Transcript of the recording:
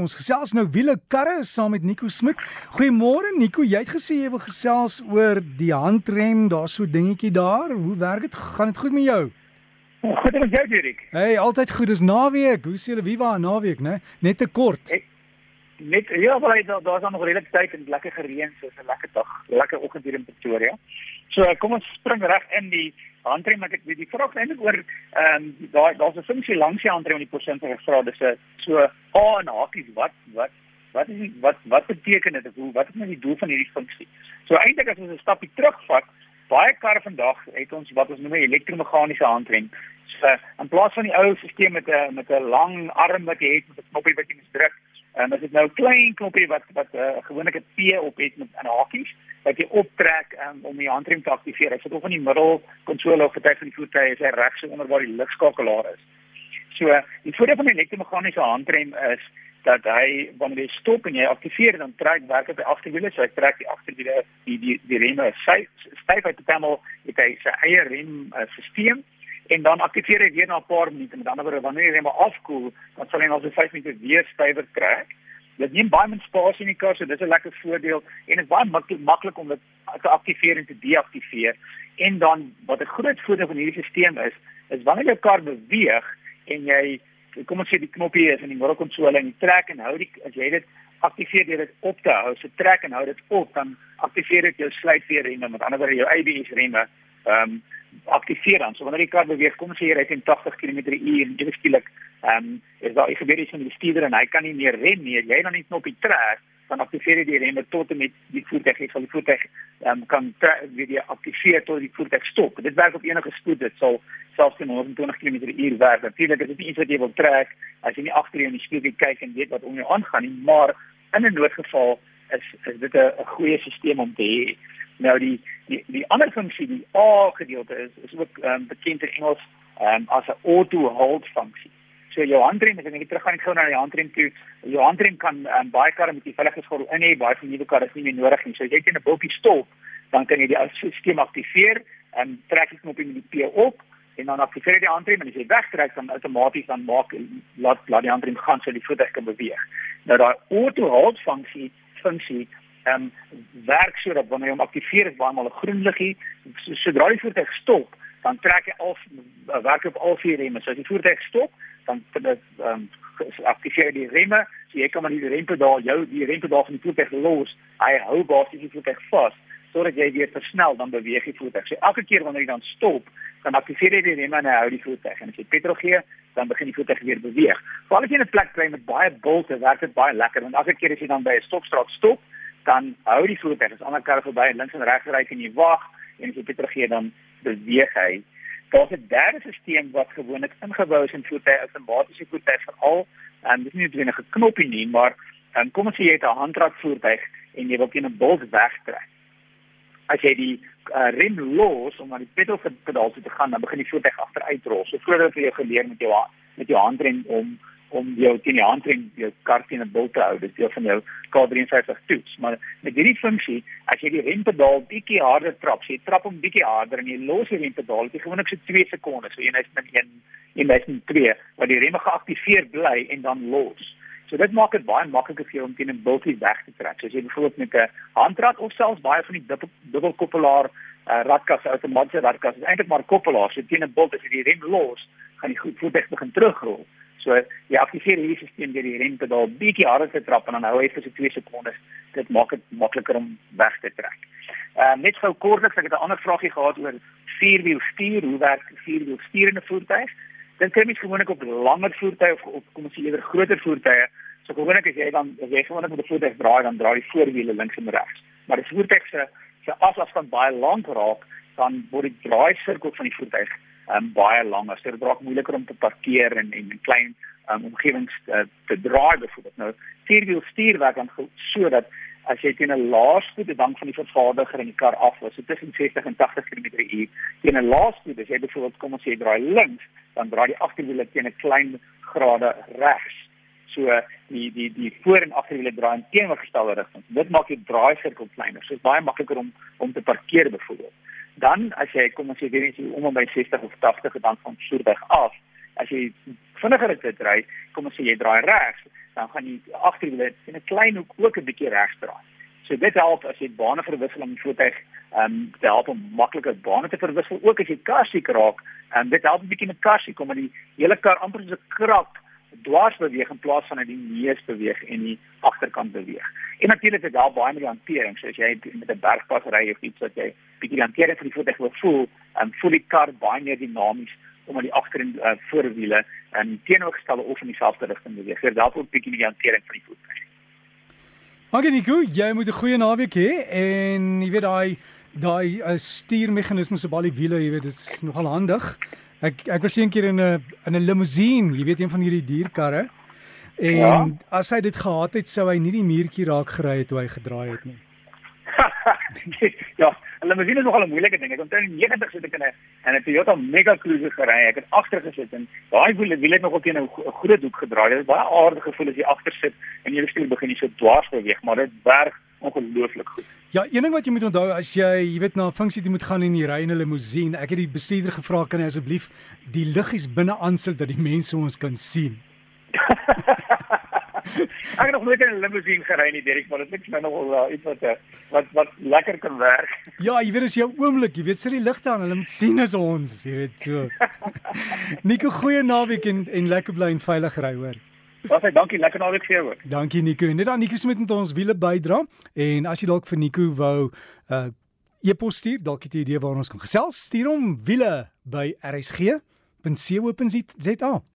Ons gesels nou wiele karre saam met Nico Smit. Goeiemôre Nico, jy het gesê jy wil gesels oor die handrem, daar's so dingetjie daar. Hoe werk dit? Gaan dit goed met jou? Goed met jou, Dirk. Hey, altyd goed. Dis naweek. Hoe sê hulle wie waar naweek, né? Net te kort. Hey, net ja, maar daar daar's nog redelik tyd en lekker gereën, so 'n lekker dag, lekker oggend hier in Pretoria. So kom ons spring reg in die handrem ek weet die vraag eintlik oor ehm um, daar daar's 'n funksie langs die handrem in die persente gevra dis 'n so a en hakies wat wat wat is die, wat wat beteken dit? Hoe wat is nou die doel van hierdie funksie? So eintlik as ons 'n stapie terugvat baie karre vandag het ons wat ons noem 'n elektromeganiese handrem so in plaas van die ou stelsel met 'n met 'n lang arm wat jy het met 'n knoppie wat jy moet druk en um, as dit nou 'n klein knoppie wat wat 'n uh, gewone P op het met 'n hakies wat jy optrek um, om die handrem te aktiveer. Hy sit of in die middel konsole of party van die voertuig is hy regs onder waar die lugskakelaar is. So die voordeel van die elektromeganiese handrem is dat hy wanneer jy stop en jy aktiveer dan trek werk op die agterwiele so hy trek die agterwiele die die die remme styf uit die panel dit hy sy eie rem uh, stelsel en dan aktiveer hy weer na 'n paar minute met ander woorde wanneer die remme afkoel dan sal hy na so 5 minute weer stywer trek Dit neem baie min spasie in die kar, so dis 'n lekker voordeel en dit is baie mak maklik om dit te aktiveer en te deaktiveer. En dan wat 'n groot voordeel van hierdie stelsel is, is wanneer jou kar beweeg en jy kom ons sê die knoppie is in die middelkonsole en jy trek en hou die as jy dit aktiveer deur dit op te hou, so trek en hou dit op, dan aktiveer dit jou sluitveer remme, met ander woorde jou ABS remme. Ehm um, aktiveer dan. So wanneer die kar beweeg, kom ons sê jy ry teen 80 km/h en jy skielik ehm um, is daar 'n gebeur iets met die stuurder en hy kan nie meer rem nie. Jy dan net op die trek dan aktiveer jy die remme tot en met die voertuig het van die voertuig ehm um, kan weer die aktiveer tot die voertuig stop. Dit werk op enige spoed. Dit sal selfs teen 120 km/h werk. Natuurlik is dit iets wat jy wil trek as jy nie agter jou in die spieël kyk en weet wat om jou aangaan nie, maar in 'n noodgeval is is dit 'n goeie stelsel om te hê. Nou die die die ander funksie, die A gedeelte is is ook um, bekend in Engels um, as 'n auto hold funksie. So jou handrem, as jy terug gaan gou na die handrem toe, jou handrem kan um, baie karre met die veiligheidsgordel in hê, baie van nuwe karre is nie meer nodig nie. So jy teen 'n bultjie stop, dan kan jy die stelsel aktiveer en trek die knoppie met die P op en dan aktiveer die handrem en as jy wegtrek dan outomaties dan maak laat laat die handrem gaan so die voertuig kan beweeg. Nou daai auto hold funksie funksie ehm um, werk sodat wanneer jy hom aktiveer is baie maal 'n groen liggie. Sodra die voertuig stop dan trek hy al werk op al vier remme. So as die voertuig stop dan ehm um, aktiveer die remme. So jy kan maar die rempedaal jou die rempedaal van die voertuig los. Hy hou basies die voertuig vas sodat jy weer versnel dan beweeg die voertuig. So elke keer wanneer jy dan stop dan aktiveer jy die remme en hy hou die voertuig. En as jy petrol dan begin die voertuig weer beweeg. Veral as jy 'n plek kry met baie bulte werk dit baie lekker want elke keer as jy dan by 'n stopstraat stop dan hou die voertuig as ander karre verby en links en regs ry en jy wag en as jy beter gee dan beweeg hy. Daar's 'n derde stelsel wat gewoonlik ingebou is in voertuie outomatiese voertuie veral en um, dis nie net 'n knoppie nie, maar um, kom ons sê jy het 'n handrat voertuig en jy wil teen 'n bult wegtrek. As jy die uh, rem los om aan die pedalpedaal te gaan, dan begin die voertuig agteruitrol. So voordat jy geleer met jou met jou handrem om om jou teen die handrem jou kar teen 'n bil te hou. Dit deel van jou K53 toets. Maar met hierdie funksie, as jy die rempedaal bietjie harder trap, jy trap hom bietjie harder en jy los die rempedaal, dit gewoonlik so 2 sekondes, so 1.1 en dan 2 waar die remme geaktiveer bly en dan los. So dit maak dit baie makliker vir jou om teen 'n biltjie weg te trek. So as jy byvoorbeeld met 'n handrat of selfs baie van die dubbelkoppelaar uh, radkas outomatiese radkas is eintlik maar koppelaar. So teen 'n bilt as jy die rem los, gaan die goed voet begin terugrol. So jy aktiveer hierdie stelsel deur die rempedaal bietjie harder te trap en dan hou hy vir so 2 sekondes. Dit maak dit makliker om weg te trek. Ehm uh, net gou kortliks, ek het 'n ander vragie gehad oor vierwiel stuur, hoe werk vierwiel stuur in 'n voertuig? Dit kry mens gewoonlik op langer voertuie of op kom ons sê eerder groter voertuie. So gewoonlik as jy dan as jy gewoonlik met 'n voertuig draai, dan draai die voorwiele links en regs. Maar as die voertuig se se afstand baie lank raak, dan word die draaisirkel van die voertuig um, baie langer. So dit raak moeiliker om te parkeer en en in klein um, omgewings uh, te draai byvoorbeeld. Nou vierwiel stuur werk dan sodat as jy teen 'n laaste bedank van die vervaardiger in die kar af was, so tussen 60 en 80 km/h, teen 'n laaste, as jy byvoorbeeld kom ons sê draai links, dan draai die agterwiele teen 'n klein grade regs. So die die die voor en agterwiele draai in teenoorgestelde rigtings. Dit maak die draaisirkel kleiner. So dit is baie makliker om om te parkeer byvoorbeeld dan as jy kom ons sê weer net om by 60 of 80 dan van voertuig af as jy vinniger dit ry kom ons sê jy draai regs dan gaan die agterwiele in 'n klein hoek ook 'n bietjie regs draai. So dit help as jy bane verwissel die voertuig ehm um, te help om makliker bane te verwissel. Ook as jy karsiek raak, ehm um, dit help 'n bietjie met karsiek om die hele kar amper so 'n krap dwars beweeg in plaas van net die neus beweeg en die agterkant beweeg. En natuurlik is daar baie met die hantering, so as jy met 'n bergpas ry of iets wat jy bietjie die hantering van die voertuig wil voel, ehm um, voel die kar baie meer dinamies omdat die agter en uh, voorwiele in teenoorgestelde of in dieselfde rigting beweeg. So daarop 'n bietjie die hantering van die voertuig. Okay Nico, jy moet 'n goeie naweek hê en jy weet daai daai uh, stuurmeganismes op al die wiele, jy weet dit is nogal handig. Ek ek was eendag in 'n in 'n limousine, jy weet een van hierdie dierkarre. En ja? as hy dit gehad het, sou hy nie die muurtjie raak gery het toe hy gedraai het nie. ja, 'n limousine is nogal 'n moeilike ding. Ek onthou in 90 sit ek in 'n in 'n Toyota Mega Cruiser gery. Ek het agter gesit en daai wiele wiele het nogal teen 'n groot hoek gedraai. Dit is baie aardige gevoel as jy agter sit en jy bestuur begin jy so dwars beweeg, maar dit werk ongelooflik goed. Ja, een ding wat jy moet onthou as jy, jy weet na 'n funksie moet gaan in die ry in 'n limousine. Ek het die bestuurder gevra kan hy asseblief die liggies binne aansit dat die mense ons kan sien. ek het nog nooit in 'n limousine gery nie, Derek, maar dit klink my nogal uh, iets wat uh, wat wat lekker kan werk. Ja, jy weet as jou oomblik, jy weet sit die ligte aan, hulle moet sien as ons, jy weet so. Nico, goeie naweek en en lekker bly en veilig ry, hoor. Baie dankie, lekker naweek vir jou ook. Dankie Nico. Net dan Nico Smit met ons wiele bydra en as jy dalk vir Nico wou uh e-pos stuur, dalk het jy 'n idee waar ons kan gesels, stuur hom wiele by rsg.co.za.